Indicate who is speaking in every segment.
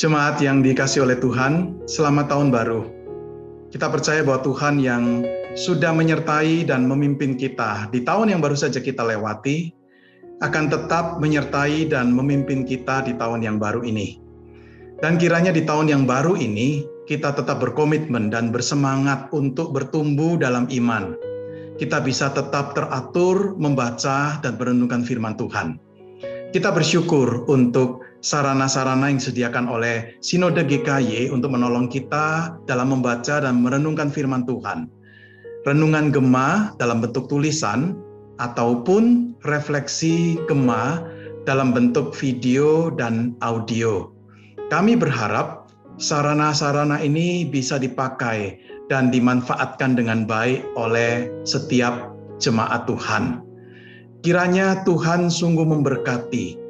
Speaker 1: Jemaat yang dikasih oleh Tuhan, selamat tahun baru. Kita percaya bahwa Tuhan yang sudah menyertai dan memimpin kita di tahun yang baru saja kita lewati, akan tetap menyertai dan memimpin kita di tahun yang baru ini. Dan kiranya di tahun yang baru ini, kita tetap berkomitmen dan bersemangat untuk bertumbuh dalam iman. Kita bisa tetap teratur, membaca, dan merenungkan firman Tuhan. Kita bersyukur untuk sarana-sarana yang disediakan oleh Sinode GKY untuk menolong kita dalam membaca dan merenungkan firman Tuhan. Renungan Gema dalam bentuk tulisan ataupun refleksi Gema dalam bentuk video dan audio. Kami berharap sarana-sarana ini bisa dipakai dan dimanfaatkan dengan baik oleh setiap jemaat Tuhan. Kiranya Tuhan sungguh memberkati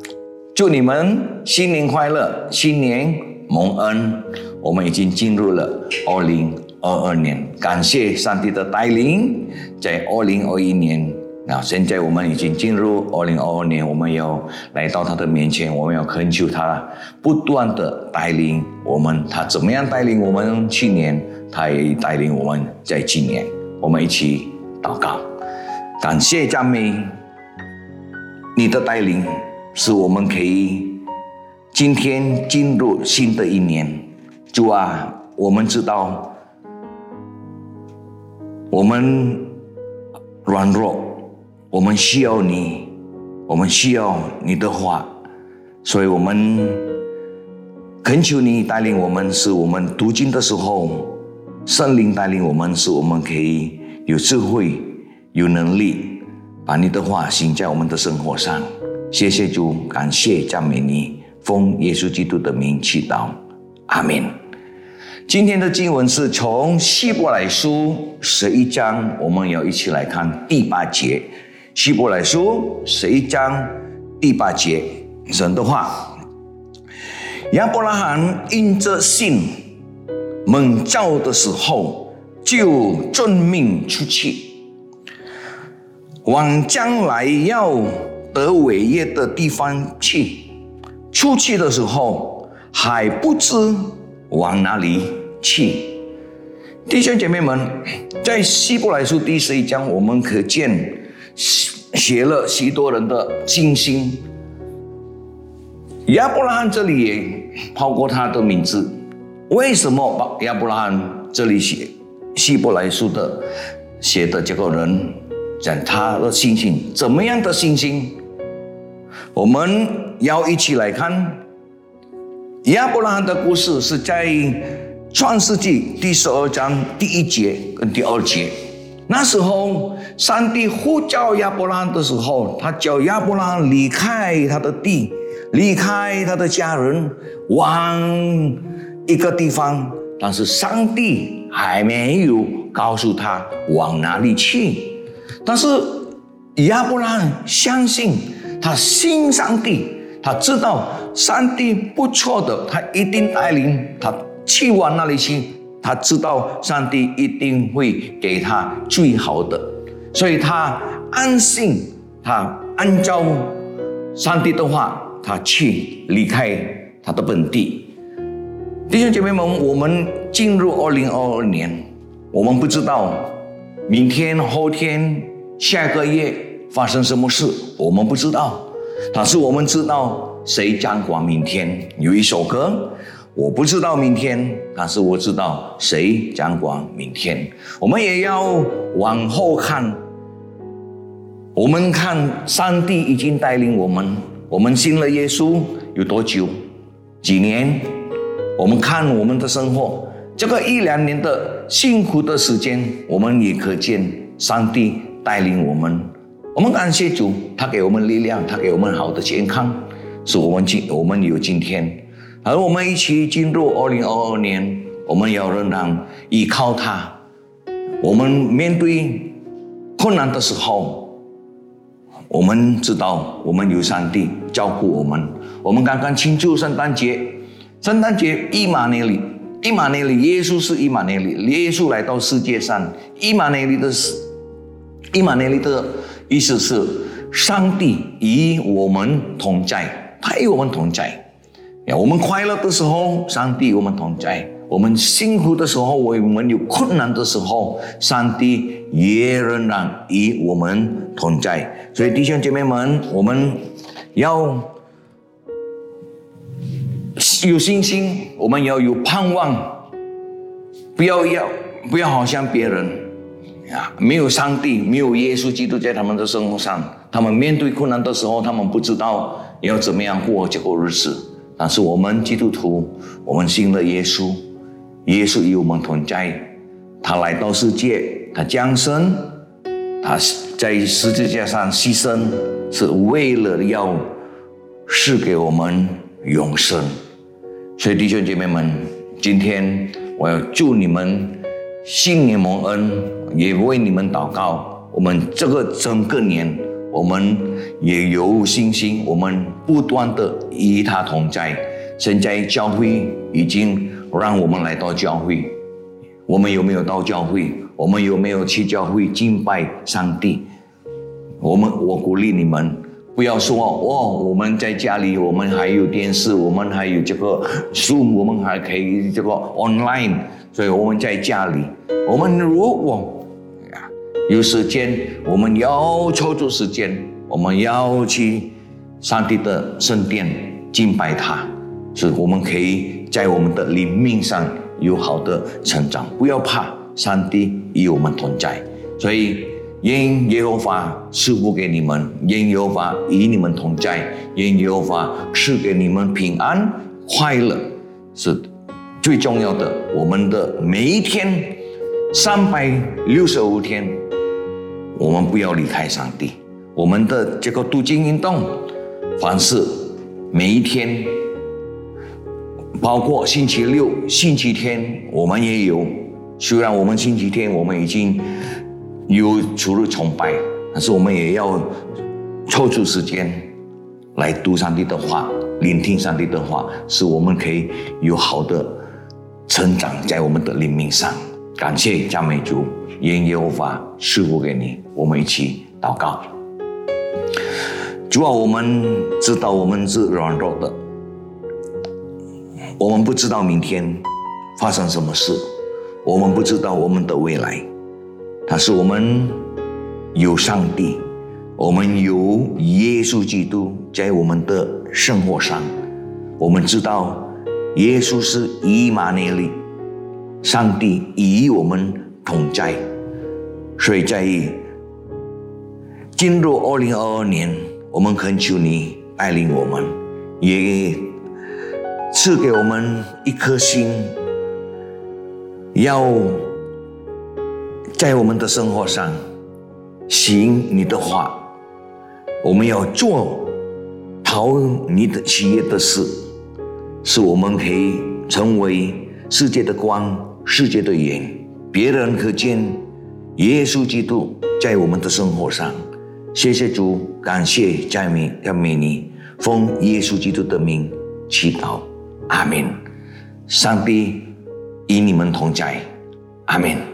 Speaker 2: 祝你们新年快乐，新年蒙恩。我们已经进入了二零二二年，感谢上帝的带领，在二零二一年啊，现在我们已经进入二零二二年，我们要来到他的面前，我们要恳求他不断的带领我们。他怎么样带领我们去年，他也带领我们在今年。我们一起祷告，感谢赞美你的带领。使我们可以今天进入新的一年，主啊，我们知道我们软弱，我们需要你，我们需要你的话，所以我们恳求你带领我们，使我们读经的时候，圣灵带领我们，使我们可以有智慧、有能力，把你的话行在我们的生活上。谢谢主，感谢赞美你，奉耶稣基督的名祈祷，阿门。今天的经文是从希伯来书十一章，我们要一起来看第八节。希伯来书十一章第八节，神的话：亚伯拉罕因着信蒙召的时候，就遵命出去，往将来要。得伟业的地方去，出去的时候还不知往哪里去。弟兄姐妹们，在希伯来书第十一章，我们可见写了许多人的信心。亚伯拉罕这里也抛过他的名字，为什么把亚伯拉罕这里写希伯来书的写的这个人讲他的信心，怎么样的信心？我们要一起来看亚伯拉罕的故事，是在创世纪第十二章第一节跟第二节。那时候，上帝呼叫亚伯拉罕的时候，他叫亚伯拉罕离开他的地，离开他的家人，往一个地方。但是上帝还没有告诉他往哪里去。但是亚伯拉罕相信。他信上帝，他知道上帝不错的，他一定带领他去往那里去。他知道上帝一定会给他最好的，所以他安心，他按照上帝的话，他去离开他的本地。弟兄姐妹们，我们进入二零二二年，我们不知道明天、后天、下个月。发生什么事，我们不知道，但是我们知道谁掌管明天。有一首歌，我不知道明天，但是我知道谁掌管明天。我们也要往后看，我们看上帝已经带领我们，我们信了耶稣有多久？几年？我们看我们的生活，这个一两年的辛苦的时间，我们也可见上帝带领我们。我们感谢主，他给我们力量，他给我们好的健康，使我们今我们有今天。而我们一起进入二零二二年，我们要仍然依靠他。我们面对困难的时候，我们知道我们有上帝照顾我们。我们刚刚庆祝圣诞节，圣诞节伊玛内里，伊玛内里，耶稣是伊玛内里，耶稣来到世界上，伊玛内里的是伊玛内里的意思是上帝与我们同在，他与我们同在。呀，我们快乐的时候，上帝与我们同在；我们辛苦的时候，我们有困难的时候，上帝也仍然与我们同在。所以弟兄姐妹们，我们要。有信心，我们要有盼望，不要要不要好像别人没有上帝，没有耶稣基督在他们的生活上，他们面对困难的时候，他们不知道要怎么样过这个日子。但是我们基督徒，我们信了耶稣，耶稣与我们同在，他来到世界，他降生，他在十字架上牺牲，是为了要赐给我们永生。所以弟兄姐妹们，今天我要祝你们新年蒙恩，也为你们祷告。我们这个整个年，我们也有信心，我们不断的与他同在。现在教会已经让我们来到教会，我们有没有到教会？我们有没有去教会敬拜上帝？我们，我鼓励你们。不要说哦，我们在家里，我们还有电视，我们还有这个书，我们还可以这个 online，所以我们在家里，我们如果有时间，我们要抽出时间，我们要去上帝的圣殿敬拜他，是我们可以在我们的灵命上有好的成长。不要怕，上帝与我们同在，所以。愿耶和华赐福给你们，愿耶和华与你们同在，愿耶和华赐给你们平安快乐，是最重要的。我们的每一天，三百六十五天，我们不要离开上帝。我们的这个读经运动，凡是每一天，包括星期六、星期天，我们也有。虽然我们星期天我们已经。有除了崇拜，但是我们也要抽出时间来读上帝的话，聆听上帝的话，使我们可以有好的成长在我们的灵命上。感谢赞美主，愿耶和华赐福给你。我们一起祷告。主啊，我们知道我们是软弱的，我们不知道明天发生什么事，我们不知道我们的未来。但是我们有上帝，我们有耶稣基督在我们的生活上，我们知道耶稣是以马内利，上帝与我们同在。所以在进入二零二二年，我们恳求你带领我们，也赐给我们一颗心，要。在我们的生活上行你的话，我们要做讨你的企业的事，使我们可以成为世界的光、世界的眼，别人可见耶稣基督在我们的生活上。谢谢主，感谢赞美赞美你，奉耶稣基督的名祈祷，阿门。上帝与你们同在，阿门。